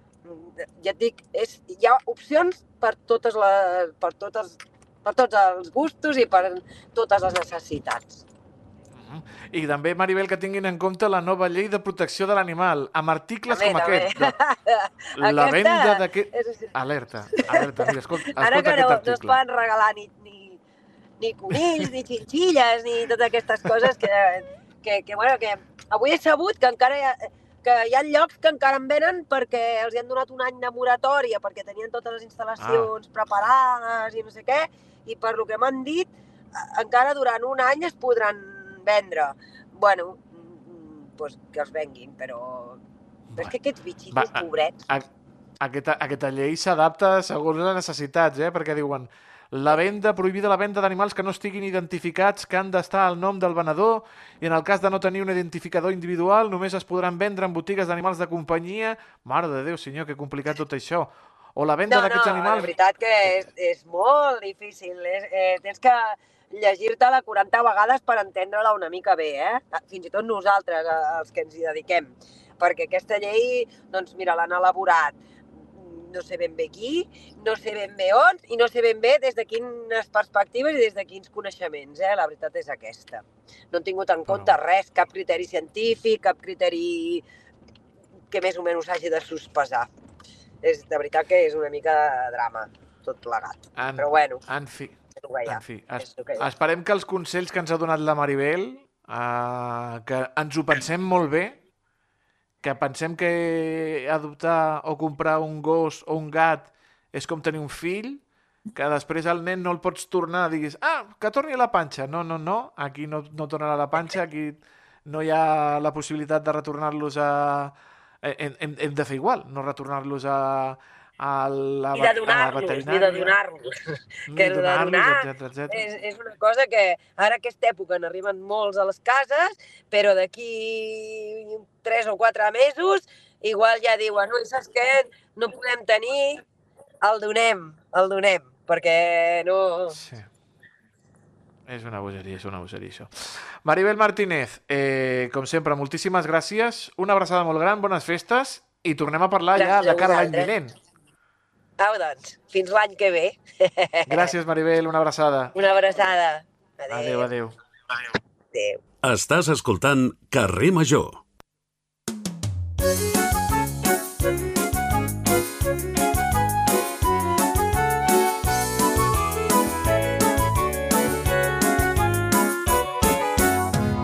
Ja et dic, és, hi ha opcions per, totes les, per, totes, per tots els gustos i per totes les necessitats. I també, Maribel, que tinguin en compte la nova llei de protecció de l'animal, amb articles també, com aquest. De, la venda d'aquest... És... Alerta, alerta. Mira, escolta, escolta Ara que no, no es poden regalar ni, ni, ni conills, ni xinxilles, ni totes aquestes coses que, que, que, bueno, que avui he sabut que encara hi ha, que hi ha llocs que encara en venen perquè els hi han donat un any de moratòria, perquè tenien totes les instal·lacions ah. preparades i no sé què, i per lo que m'han dit, encara durant un any es podran vendre. Bueno, pues que els venguin, però... però és que aquests bitxitos, Va, pobrets... A, aquesta, aquesta llei s'adapta segons les necessitats, eh? perquè diuen la venda, prohibida la venda d'animals que no estiguin identificats, que han d'estar al nom del venedor, i en el cas de no tenir un identificador individual, només es podran vendre en botigues d'animals de companyia. Mare de Déu, senyor, que complicat tot això. O la venda no, d'aquests no, animals... No, la veritat que és, és molt difícil. És, eh, tens que llegir-te-la 40 vegades per entendre-la una mica bé, eh? Fins i tot nosaltres, eh, els que ens hi dediquem. Perquè aquesta llei, doncs mira, l'han elaborat no sé ben bé qui, no sé ben bé on i no sé ben bé des de quines perspectives i des de quins coneixements, eh? la veritat és aquesta. No han tingut en compte res, cap criteri científic, cap criteri que més o menys hagi de sospesar. És, de veritat que és una mica de drama, tot plegat. En, Però bueno, en fi, en fi es, esperem que els consells que ens ha donat la Maribel, eh, que ens ho pensem molt bé, que pensem que adoptar o comprar un gos o un gat és com tenir un fill, que després el nen no el pots tornar, diguis, ah, que torni a la panxa. No, no, no, aquí no, no tornarà a la panxa, aquí no hi ha la possibilitat de retornar-los a... Hem, hem, hem de fer igual, no retornar-los a, a la, I de donar-los, ni de donar-los. Que de donar etcètera, etcètera. És, és una cosa que ara aquesta època n'arriben molts a les cases, però d'aquí tres o quatre mesos igual ja diuen, ui, saps què? No podem tenir, el donem, el donem, perquè no... Sí. És una bogeria, és una bogeria, això. Maribel Martínez, eh, com sempre, moltíssimes gràcies, una abraçada molt gran, bones festes, i tornem a parlar gràcies ja de cara a l'any vinent. Au, doncs, fins l'any que ve. Gràcies, Maribel, una abraçada. Una abraçada. Adéu, adéu. Adéu. adéu. Estàs escoltant Carrer Major.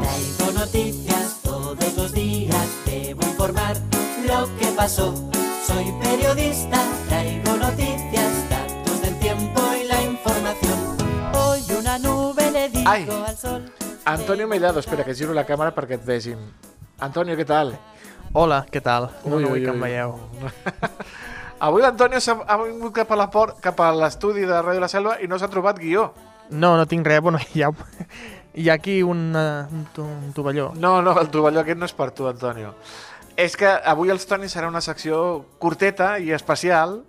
Traigo noticias todos los días, debo informar lo que pasó. Soy periodista Ai. al sol. Antonio Mellado, espera, que giro la càmera perquè et vegin. Antonio, què tal? Hola, què tal? No, Ui, no vull ui, que em veieu. Avui l'Antonio ha vingut cap a la por cap a l'estudi de Ràdio La Selva i no s'ha trobat guió. No, no tinc res, bueno, hi ha, hi ha aquí un, uh, un, un tovalló. No, no, el tovalló aquest no és per tu, Antonio. És que avui els Toni serà una secció curteta i especial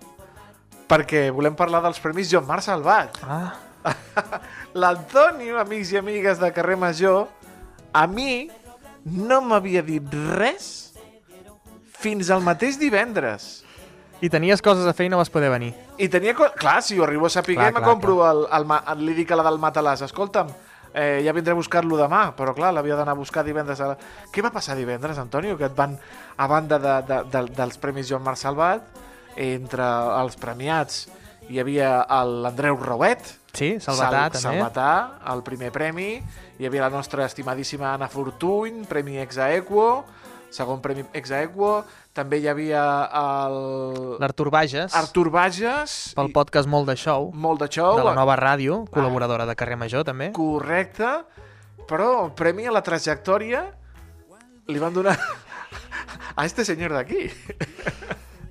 perquè volem parlar dels Premis Joan Marc Salvat. Ah, L'Antonio, amics i amigues de Carrer Major, a mi no m'havia dit res fins al mateix divendres. i tenies coses a fer i no vas poder venir. I tenia... co- Clar, si ho arribo a saber, Clar, me clar, compro el, el, ma- li dic a la del Matalàs, escolta'm, eh, ja vindré a buscar-lo demà, però clar, l'havia d'anar a buscar divendres. A la... Què va passar divendres, Antonio? Que et van, a banda de, de, de, dels Premis Joan Marc Salvat, entre els premiats hi havia l'Andreu Rauet, Sí, Salvatà, també. Salvatà, el primer premi, hi havia la nostra estimadíssima Anna Fortuny, premi Exaequo, segon premi Exaequo, també hi havia el... L'Artur Bages, Artur Bages, pel i- podcast Molt de Show, molt de show, de la nova ràdio, col·laboradora de Carrer Major, també. correcte, però el premi a la trajectòria li van donar a este senyor d'aquí.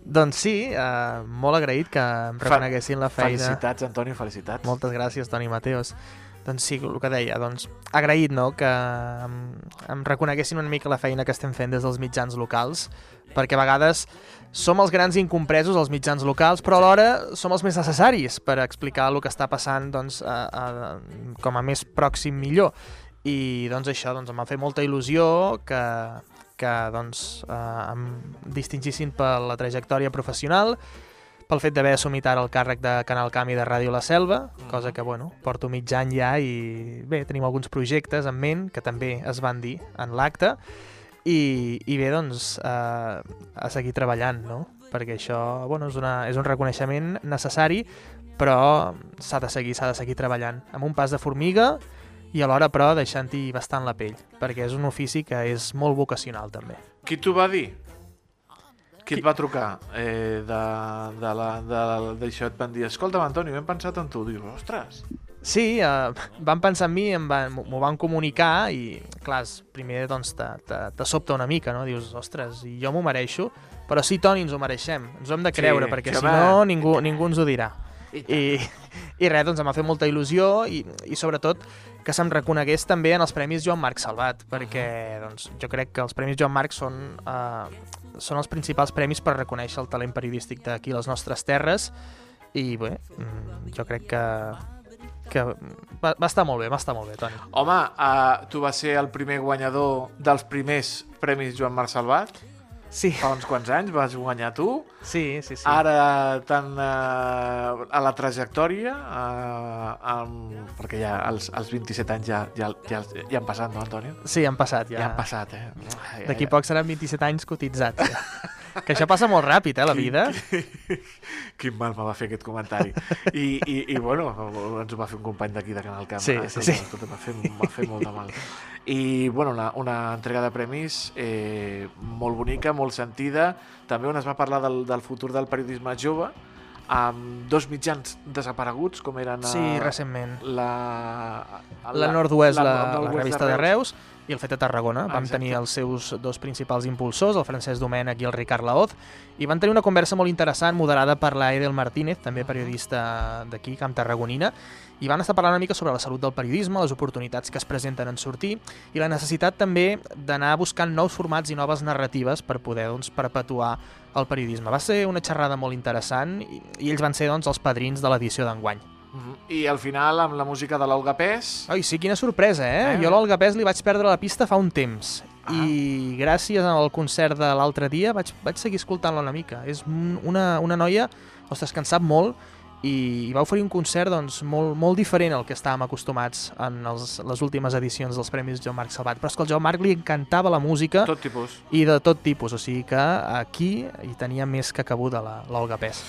Doncs sí, eh, molt agraït que em reconeguessin la feina. Felicitats, Antonio, felicitats. Moltes gràcies, Toni Mateos. Doncs sí, el que deia, doncs agraït, no?, que em, em reconeguessin una mica la feina que estem fent des dels mitjans locals, perquè a vegades som els grans incompresos, els mitjans locals, però alhora som els més necessaris per explicar el que està passant doncs, a, a, com a més pròxim millor. I doncs això doncs, em va fer molta il·lusió que, que doncs, eh, em distingissin per la trajectòria professional, pel fet d'haver assumit ara el càrrec de Canal Camp i de Ràdio La Selva, cosa que, bueno, porto mig any ja i bé, tenim alguns projectes en ment que també es van dir en l'acte i, i bé, doncs, eh, a seguir treballant, no? Perquè això, bueno, és, una, és un reconeixement necessari, però s'ha de seguir, s'ha de seguir treballant amb un pas de formiga i alhora, però, deixant-hi bastant la pell, perquè és un ofici que és molt vocacional, també. Qui t'ho va dir? Qui et va trucar eh, de, de la, de, d'això? Et van dir, escolta'm, Antoni, hem pensat en tu. Dius, ostres, Sí, eh, van pensar en mi, em van- m'ho van comunicar i, clar, primer doncs te, te, te sobta una mica, no? Dius, ostres, i jo m'ho mereixo, però sí, Toni, ens ho mereixem, ens ho hem de Sí, creure, perquè sí, si home. no, ningú, ningú ens ho dirà. I, i res, doncs em va fer molta il·lusió i, i sobretot que se'm reconegués també en els Premis Joan Marc Salvat, perquè doncs, jo crec que els Premis Joan Marc són, eh, són els principals premis per reconèixer el talent periodístic d'aquí les nostres terres i bé, mm, jo crec que, que va, va estar molt bé, va estar molt bé, Toni. Home, uh, tu vas ser el primer guanyador dels primers Premis Joan Marc Salvat. Sí, Fa uns quants anys vas guanyar tu. sí, sí. sí. Ara, tant uh, a la trajectòria, uh, amb, perquè ja els, els 27 anys ja, ja, ja, ja han passat, no, Antonio? Sí, han passat Ja, ja. han passat, eh? D'aquí ai, poc seran 27 anys cotitzats. Ja. que això passa molt ràpid, eh, la vida. Quin mal me va fer aquest comentari. I, i, i bueno, ens ho va fer un company d'aquí de Canal Camp. Sí, eh? sí, sí. Escolta, Va fer, va fer molt de mal. I, bueno, una, una entrega de premis eh, molt bonica, molt sentida. També on es va parlar del, del futur del periodisme jove, amb dos mitjans desapareguts, com eren... Sí, eh, recentment. La, La Nord-Oest, la, la, Nord-Oest revista de Reus, i el Fet de Tarragona. Vam Exacte. tenir els seus dos principals impulsors, el Francesc Domènech i el Ricard Laoz, i van tenir una conversa molt interessant, moderada per la Edel Martínez, també periodista d'aquí, Camp Tarragonina, i van estar parlant una mica sobre la salut del periodisme, les oportunitats que es presenten en sortir, i la necessitat també d'anar buscant nous formats i noves narratives per poder doncs, perpetuar el periodisme. Va ser una xerrada molt interessant i, i ells van ser doncs, els padrins de l'edició d'enguany. I al final, amb la música de l'Olga Pes... Ai, sí, quina sorpresa, eh? Eh? Jo l'Olga Pes li vaig perdre la pista fa un temps. Ah. I gràcies al concert de l'altre dia vaig, vaig seguir escoltant-la una mica. És un- una, una noia, ostres, que en sap molt i, i va oferir un concert doncs, molt, molt diferent al que estàvem acostumats en els, les últimes edicions dels Premis Joan Marc Salvat. Però és que al Joan Marc li encantava la música Tot tipus. i de tot tipus, o sigui que aquí hi tenia més que cabuda la- l'Olga Pes.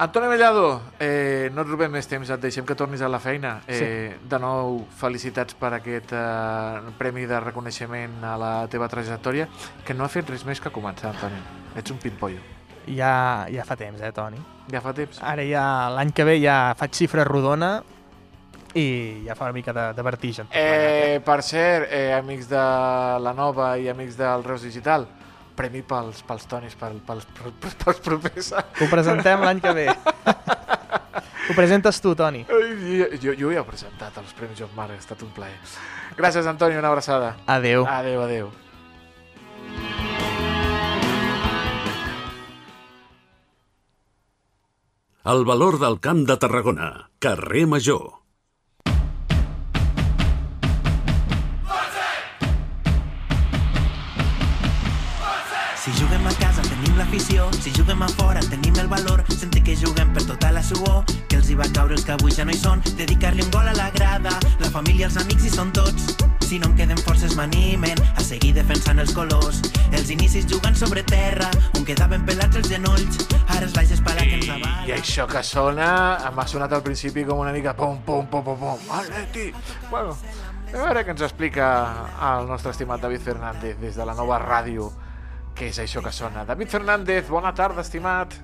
Antoni Mellado, eh, no et robem més temps, et deixem que tornis a la feina. Eh, sí. De nou, felicitats per aquest eh, premi de reconeixement a la teva trajectòria, que no ha fet res més que començar, Antoni. Ets un pimpollo. Ja, ja fa temps, eh, Toni? Ja fa temps. Ara ja, l'any que ve ja faig xifra rodona i ja fa una mica de, de vertigen. Eh, per cert, eh, amics de la Nova i amics del Reus Digital, premi pels, pels tonis, pels, pels, pels, pels propers Ho presentem l'any que ve. Ho presentes tu, Toni. Jo, jo, jo he presentat els Premis Joan Marc, ha estat un plaer. Gràcies, Antoni, una abraçada. Adeu. Adeu, adeu. El valor del camp de Tarragona, carrer Major. L'afició, si juguem a fora tenim el valor, sentir que juguem per tota la suor, que els hi va caure els que avui ja no hi són, dedicar-li un gol a la grada, la família, els amics hi són tots. Si no em queden forces m'animen a seguir defensant els colors. Els inicis jugant sobre terra, on quedaven pelats els genolls, ara és l'Aix Esparà que ens avala. I això que sona, m'ha sonat al principi com una mica pum, pum, pum, pum, pum, Atleti! Bueno, a veure què ens explica el nostre estimat David Fernández des de la nova ràdio què és això que sona? David Fernández, bona tarda, estimat.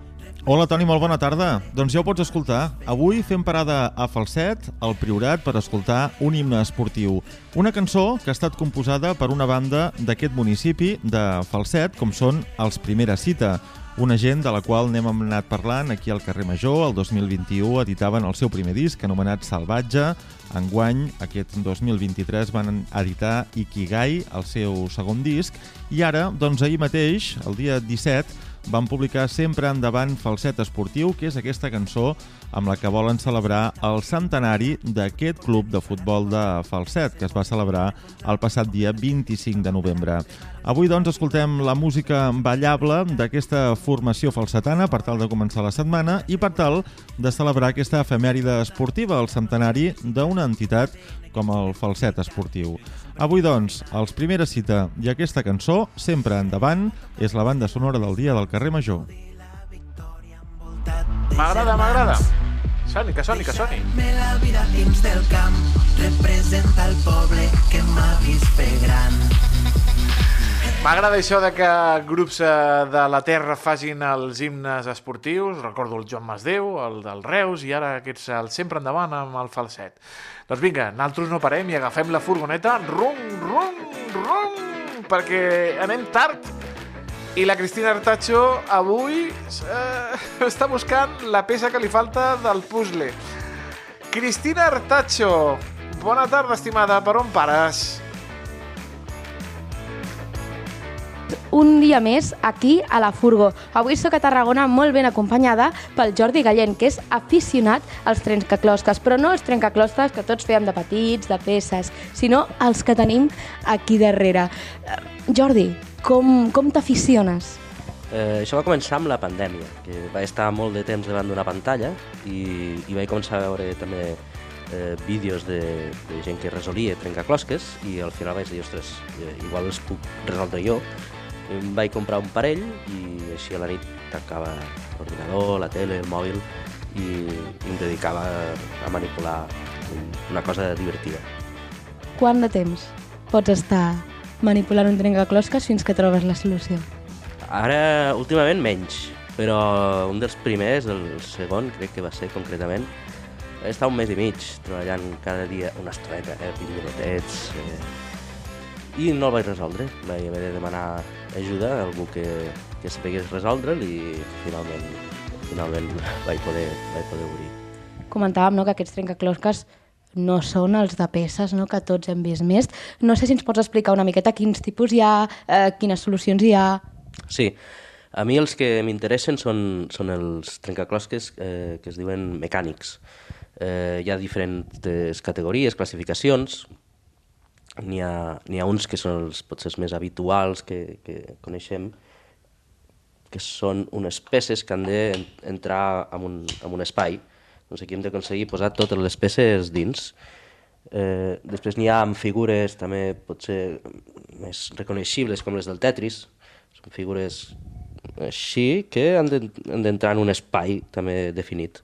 Hola, Toni, molt bona tarda. Doncs ja ho pots escoltar. Avui fem parada a Falset, al Priorat, per escoltar un himne esportiu. Una cançó que ha estat composada per una banda d'aquest municipi de Falset, com són els Primera Cita, una gent de la qual n'hem anat parlant aquí al carrer Major. El 2021 editaven el seu primer disc, anomenat Salvatge. Enguany, aquest 2023, van editar Ikigai, el seu segon disc. I ara, doncs ahir mateix, el dia 17, van publicar Sempre endavant Falset Esportiu, que és aquesta cançó amb la que volen celebrar el centenari d'aquest club de futbol de Falset, que es va celebrar el passat dia 25 de novembre. Avui, doncs, escoltem la música ballable d'aquesta formació falsetana per tal de començar la setmana i per tal de celebrar aquesta efemèride esportiva, el centenari d'una entitat com el Falset Esportiu. Avui, doncs, els Primera Cita i aquesta cançó, sempre endavant, és la banda sonora del dia del carrer Major. M'agrada, m'agrada. Soni, que soni, que soni. Me la vida dins del camp representa el poble que m'ha vist fer gran. M'agrada això de que grups eh, de la Terra facin els himnes esportius. Recordo el Joan Masdeu, el del Reus, i ara aquests el sempre endavant amb el falset. Doncs vinga, nosaltres no parem i agafem la furgoneta, rum, rum, rum, perquè anem tard. I la Cristina Artacho avui eh, està buscant la peça que li falta del puzzle. Cristina Artacho, bona tarda, estimada. Per on pares? Un dia més aquí a la Furgo. Avui sóc a Tarragona molt ben acompanyada pel Jordi Gallent, que és aficionat als trencaclosques, però no els trencaclosques que tots fèiem de petits, de peces, sinó els que tenim aquí darrere. Eh, Jordi, com, com t'aficiones? Eh, això va començar amb la pandèmia, que va estar molt de temps davant d'una pantalla i, i vaig començar a veure també eh, vídeos de, de gent que resolia trencaclosques i al final vaig dir, ostres, eh, igual els puc resoldre jo em vaig comprar un parell i així a la nit tancava l'ordinador, la tele, el mòbil i, i em dedicava a manipular una cosa divertida. Quant de temps pots estar manipulant un trencaclosques fins que trobes la solució? Ara, últimament, menys, però un dels primers, el segon, crec que va ser concretament, he estat un mes i mig treballant cada dia una estoneta, eh, 20 minutets, eh, i no el vaig resoldre. Vaig haver de demanar ajuda a algú que, que sapigués resoldre'l i finalment, finalment vaig poder, vaig poder obrir. Comentàvem no, que aquests trencaclosques no són els de peces, no? que tots hem vist més. No sé si ens pots explicar una miqueta quins tipus hi ha, eh, quines solucions hi ha... Sí, a mi els que m'interessen són, són els trencaclosques eh, que es diuen mecànics. Eh, hi ha diferents categories, classificacions, n'hi ha, ha uns que són els, potser els més habituals que, que coneixem, que són unes peces que han d'entrar en, un, en un espai. Doncs aquí hem d'aconseguir posar totes les peces dins. Eh, després n'hi ha amb figures també potser més reconeixibles com les del Tetris. Són figures així que han d'entrar en un espai també definit.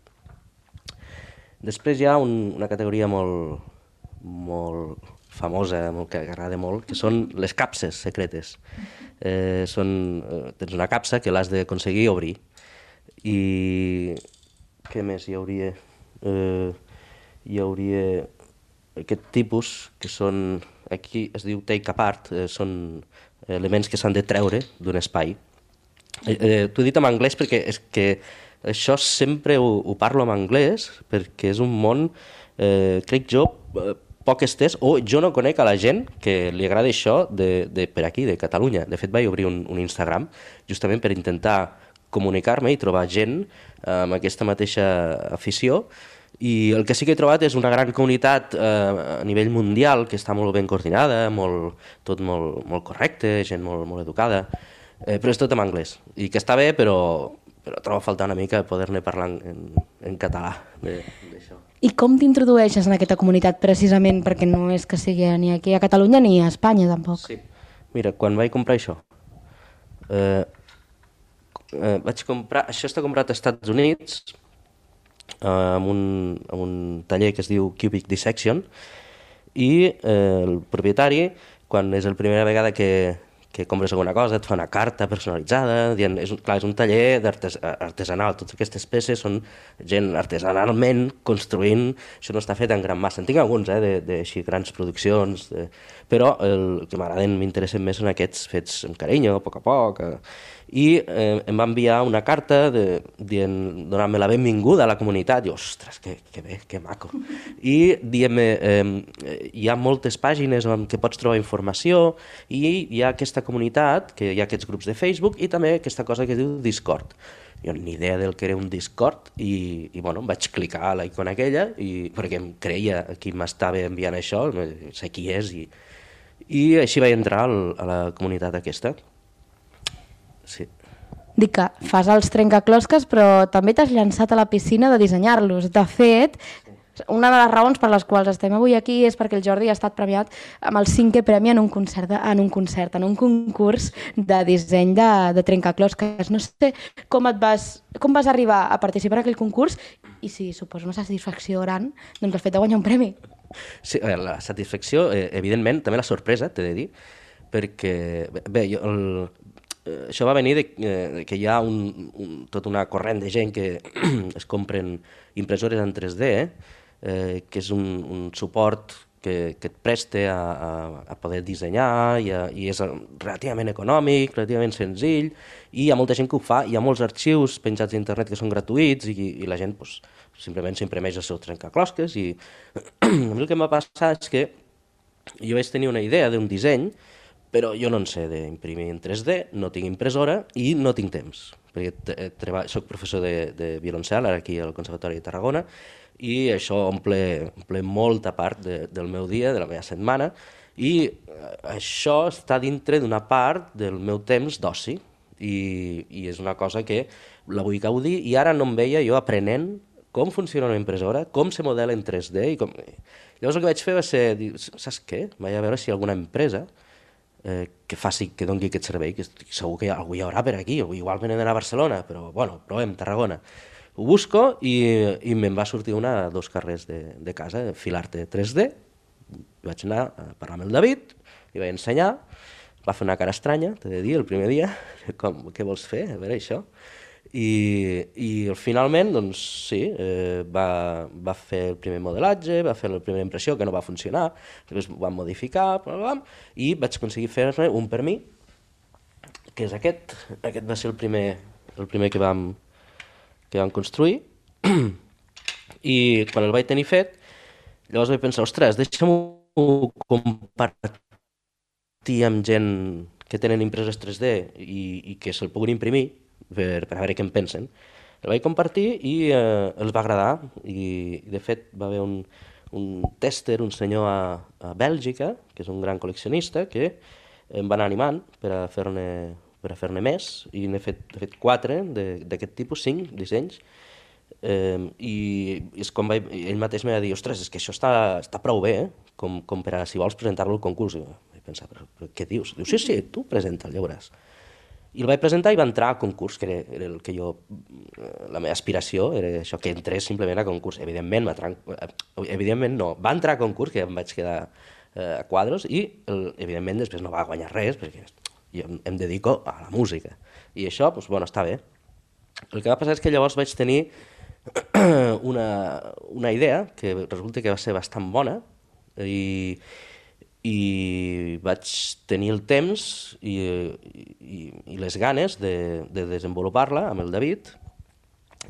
Després hi ha un, una categoria molt, molt famosa, que agrada molt, que són les capses secretes. Eh, són, eh, tens una capsa que l'has d'aconseguir obrir. I què més hi hauria? Eh, hi hauria aquest tipus, que són, aquí es diu take apart, eh, són elements que s'han de treure d'un espai. Eh, eh, T'ho he dit en anglès perquè és que això sempre ho, ho parlo en anglès perquè és un món, eh, crec jo, eh, poc estès, o jo no conec a la gent que li agrada això de, de per aquí, de Catalunya. De fet, vaig obrir un, un Instagram justament per intentar comunicar-me i trobar gent amb aquesta mateixa afició i el que sí que he trobat és una gran comunitat eh, a nivell mundial que està molt ben coordinada, molt, tot molt, molt correcte, gent molt, molt educada, eh, però és tot en anglès. I que està bé, però, però trobo a faltar una mica poder-ne parlar en, en català d'això. I com t'introdueixes en aquesta comunitat precisament perquè no és que sigui ni aquí a Catalunya ni a Espanya tampoc? Sí. Mira, quan vaig comprar això, eh, eh, vaig comprar, això està comprat als Estats Units eh, amb, un, amb un taller que es diu Cubic Dissection i eh, el propietari, quan és la primera vegada que, que compres alguna cosa, et fa una carta personalitzada, dient, és, un, clar, és un taller artes, artesanal, totes aquestes peces són gent artesanalment construint, això no està fet en gran massa, en tinc alguns, eh, de, de així, grans produccions, de, però el que m'agraden, m'interessen més són aquests fets amb carinyo, a poc a poc, eh, i eh, em va enviar una carta de, dient, donant-me la benvinguda a la comunitat, i ostres, que, que bé, que maco. I dient-me, eh, hi ha moltes pàgines on que pots trobar informació i hi ha aquesta comunitat, que hi ha aquests grups de Facebook i també aquesta cosa que diu Discord. Jo ni idea del que era un Discord i, i bueno, vaig clicar a la icona aquella i, perquè em creia qui m'estava enviant això, no sé qui és i, i així vaig entrar al, a la comunitat aquesta. Sí. Dic que fas els trencaclosques, però també t'has llançat a la piscina de dissenyar-los. De fet, una de les raons per les quals estem avui aquí és perquè el Jordi ha estat premiat amb el cinquè premi en un concert, de, en un concert, en un concurs de disseny de, de trencaclosques. No sé com et vas, com vas arribar a participar en aquell concurs i si suposo una satisfacció gran, doncs el fet de guanyar un premi. Sí, la satisfacció, eh, evidentment, també la sorpresa, t'he de dir, perquè, bé, jo, el, eh, això va venir de, eh, que hi ha un, un, tota una corrent de gent que es compren impressores en 3D, eh, que és un, un suport que, que et preste a, a, a poder dissenyar i, a, i és relativament econòmic, relativament senzill, i hi ha molta gent que ho fa, hi ha molts arxius penjats a internet que són gratuïts i, i la gent pues, simplement s'imprimeix els seus trencaclosques i a mi el que em va passar és que jo vaig tenir una idea d'un disseny però jo no en sé d'imprimir en 3D, no tinc impressora i no tinc temps, perquè treball, soc professor de, de violoncel ara aquí al Conservatori de Tarragona i això omple, omple molta part de, del meu dia, de la meva setmana, i això està dintre d'una part del meu temps d'oci, i, i és una cosa que la vull gaudir, i ara no em veia jo aprenent com funciona una impressora, com se modela en 3D, i com... Llavors el que vaig fer va ser dir, saps què? Vaig a veure si alguna empresa eh, que faci, que doni aquest servei, que segur que algú hi haurà per aquí, o igual venen a Barcelona, però bueno, provem, Tarragona. Ho busco i, i me'n va sortir una a dos carrers de, de casa, Filarte 3D, vaig anar a parlar amb el David, li vaig ensenyar, va fer una cara estranya, t'he de dir, el primer dia, com, què vols fer, a veure això? I, i finalment, doncs sí, eh, va, va fer el primer modelatge, va fer la primera impressió que no va funcionar, després ho vam modificar, bla, bla, bla, i vaig aconseguir fer-ne un per mi, que és aquest, aquest va ser el primer, el primer que vam, que vam construir, i quan el vaig tenir fet, llavors vaig pensar, ostres, deixa'm-ho compartir amb gent que tenen impreses 3D i, i que se'l puguin imprimir, per, per veure què en pensen. El vaig compartir i eh, els va agradar i, de fet va haver un, un tester, un senyor a, a Bèlgica, que és un gran col·leccionista, que em va anar animant per a fer-ne per a fer-ne més, i n'he fet, he fet quatre d'aquest tipus, cinc dissenys, eh, i és com vaig, ell mateix m'ha dit, ostres, és que això està, està prou bé, eh? com, com per a, si vols presentar-lo al concurs. I vaig pensar, però, però què dius? Diu, sí, sí, tu presenta, ja veuràs. I el vaig presentar i va entrar a concurs, que era, era el que jo, la meva aspiració era això, que entrés simplement a concurs. Evidentment, eh, evidentment no, va entrar a concurs, que em vaig quedar eh, a quadros, i el, evidentment després no va guanyar res, perquè jo em, em dedico a la música. I això, doncs, bueno, està bé. El que va passar és que llavors vaig tenir una, una idea que resulta que va ser bastant bona i, i vaig tenir el temps i, i, i les ganes de, de desenvolupar-la amb el David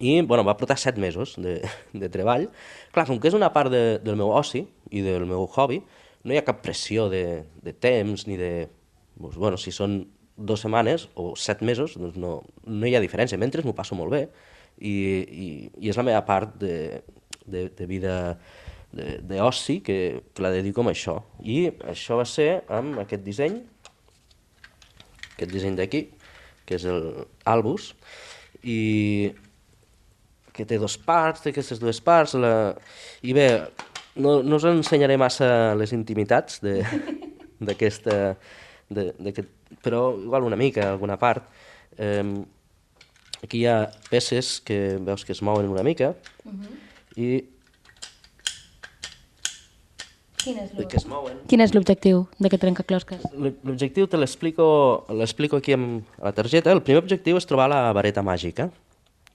i bueno, va portar set mesos de, de treball. Clar, com que és una part de, del meu oci i del meu hobby, no hi ha cap pressió de, de temps ni de... Doncs, bueno, si són dues setmanes o set mesos, doncs no, no hi ha diferència. Mentre m'ho passo molt bé i, i, i és la meva part de, de, de vida d'oci que, que la dedico a això. I això va ser amb aquest disseny, aquest disseny d'aquí, que és el Albus, i que té dos parts, té aquestes dues parts, la... i bé, no, no us ensenyaré massa les intimitats d'aquesta, però igual una mica, alguna part. Eh, aquí hi ha peces que veus que es mouen una mica, uh -huh. i Quin és l'objectiu d'aquest trencaclosques? L'objectiu te l'explico aquí amb la targeta. El primer objectiu és trobar la vareta màgica.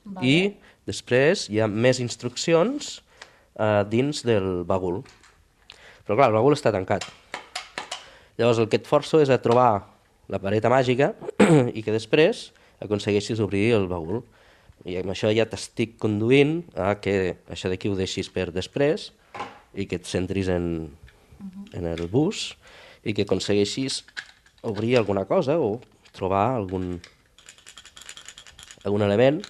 Vale. I després hi ha més instruccions uh, dins del bagul. Però clar, el bagul està tancat. Llavors el que et forço és a trobar la vareta màgica i que després aconsegueixis obrir el bagul. I amb això ja t'estic conduint a que això d'aquí ho deixis per després i que et centris en, en el bus i que aconsegueixis obrir alguna cosa o trobar algun, algun element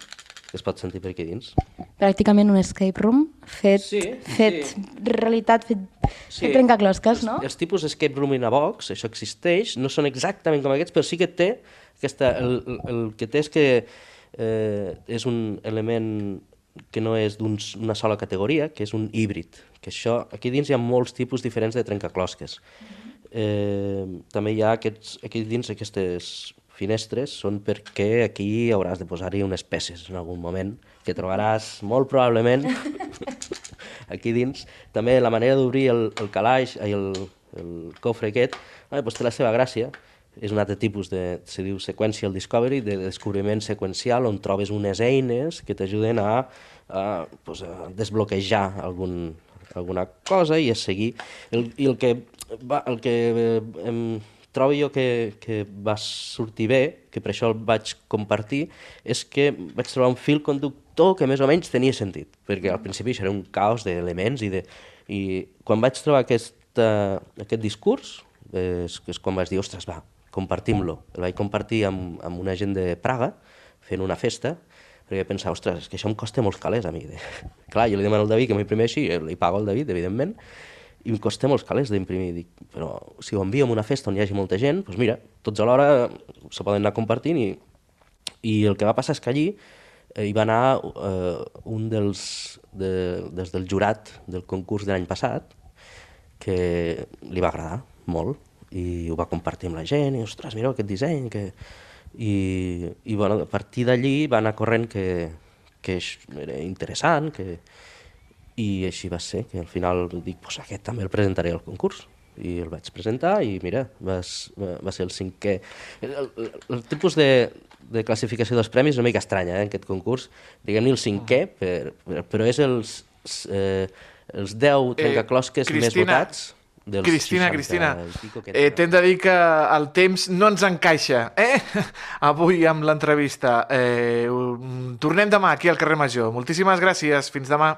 que es pot sentir per aquí dins. Pràcticament un escape room fet, sí, fet sí. realitat, fet, sí. fet trencaclosques, no? Els, els tipus escape room in a box, això existeix, no són exactament com aquests, però sí que té aquesta, el, el, el que té és que eh, és un element que no és d'una sola categoria, que és un híbrid, que això, aquí dins hi ha molts tipus diferents de trencaclosques. Eh, també hi ha aquests, aquí dins aquestes finestres són perquè aquí hauràs de posar-hi unes peces en algun moment, que trobaràs molt probablement aquí dins. També la manera d'obrir el, el calaix, el, el cofre aquest, eh, doncs té la seva gràcia, és un altre tipus de, se diu sequential discovery, de descobriment seqüencial, on trobes unes eines que t'ajuden a, a, pues, a desbloquejar algun, alguna cosa i a seguir. El, I el que, va, el que eh, em trobo jo que, que va sortir bé, que per això el vaig compartir, és que vaig trobar un fil conductor que més o menys tenia sentit, perquè al principi això era un caos d'elements i, de, i quan vaig trobar aquest, uh, aquest discurs, és, és quan vaig dir, ostres, va, compartim-lo. El vaig compartir amb, amb una gent de Praga, fent una festa, perquè pensava, ostres, és que això em costa molts calés a mi. Clar, jo li demano al David que m'imprimeixi, li pago al David, evidentment, i em costa molts calés d'imprimir. Dic, però si ho envio a una festa on hi hagi molta gent, doncs mira, tots alhora se poden anar compartint i, i el que va passar és que allí eh, hi va anar eh, un dels, de, des del jurat del concurs de l'any passat que li va agradar molt i ho va compartir amb la gent, i ostres, mireu aquest disseny, que... I, i bueno, a partir d'allí va anar corrent que, que era interessant, que... i així va ser, que al final dic, pues aquest també el presentaré al concurs i el vaig presentar i mira, va, va ser el cinquè. El, el, el tipus de, de classificació dels premis és una mica estranya, eh, en aquest concurs. Diguem-ne el cinquè, per, per, però és els, eh, els 10 eh, trencaclosques eh, més votats Cristina, Cristina, eh, t'hem de dir que el temps no ens encaixa, eh? Avui amb l'entrevista. Eh, tornem demà aquí al carrer Major. Moltíssimes gràcies. Fins demà.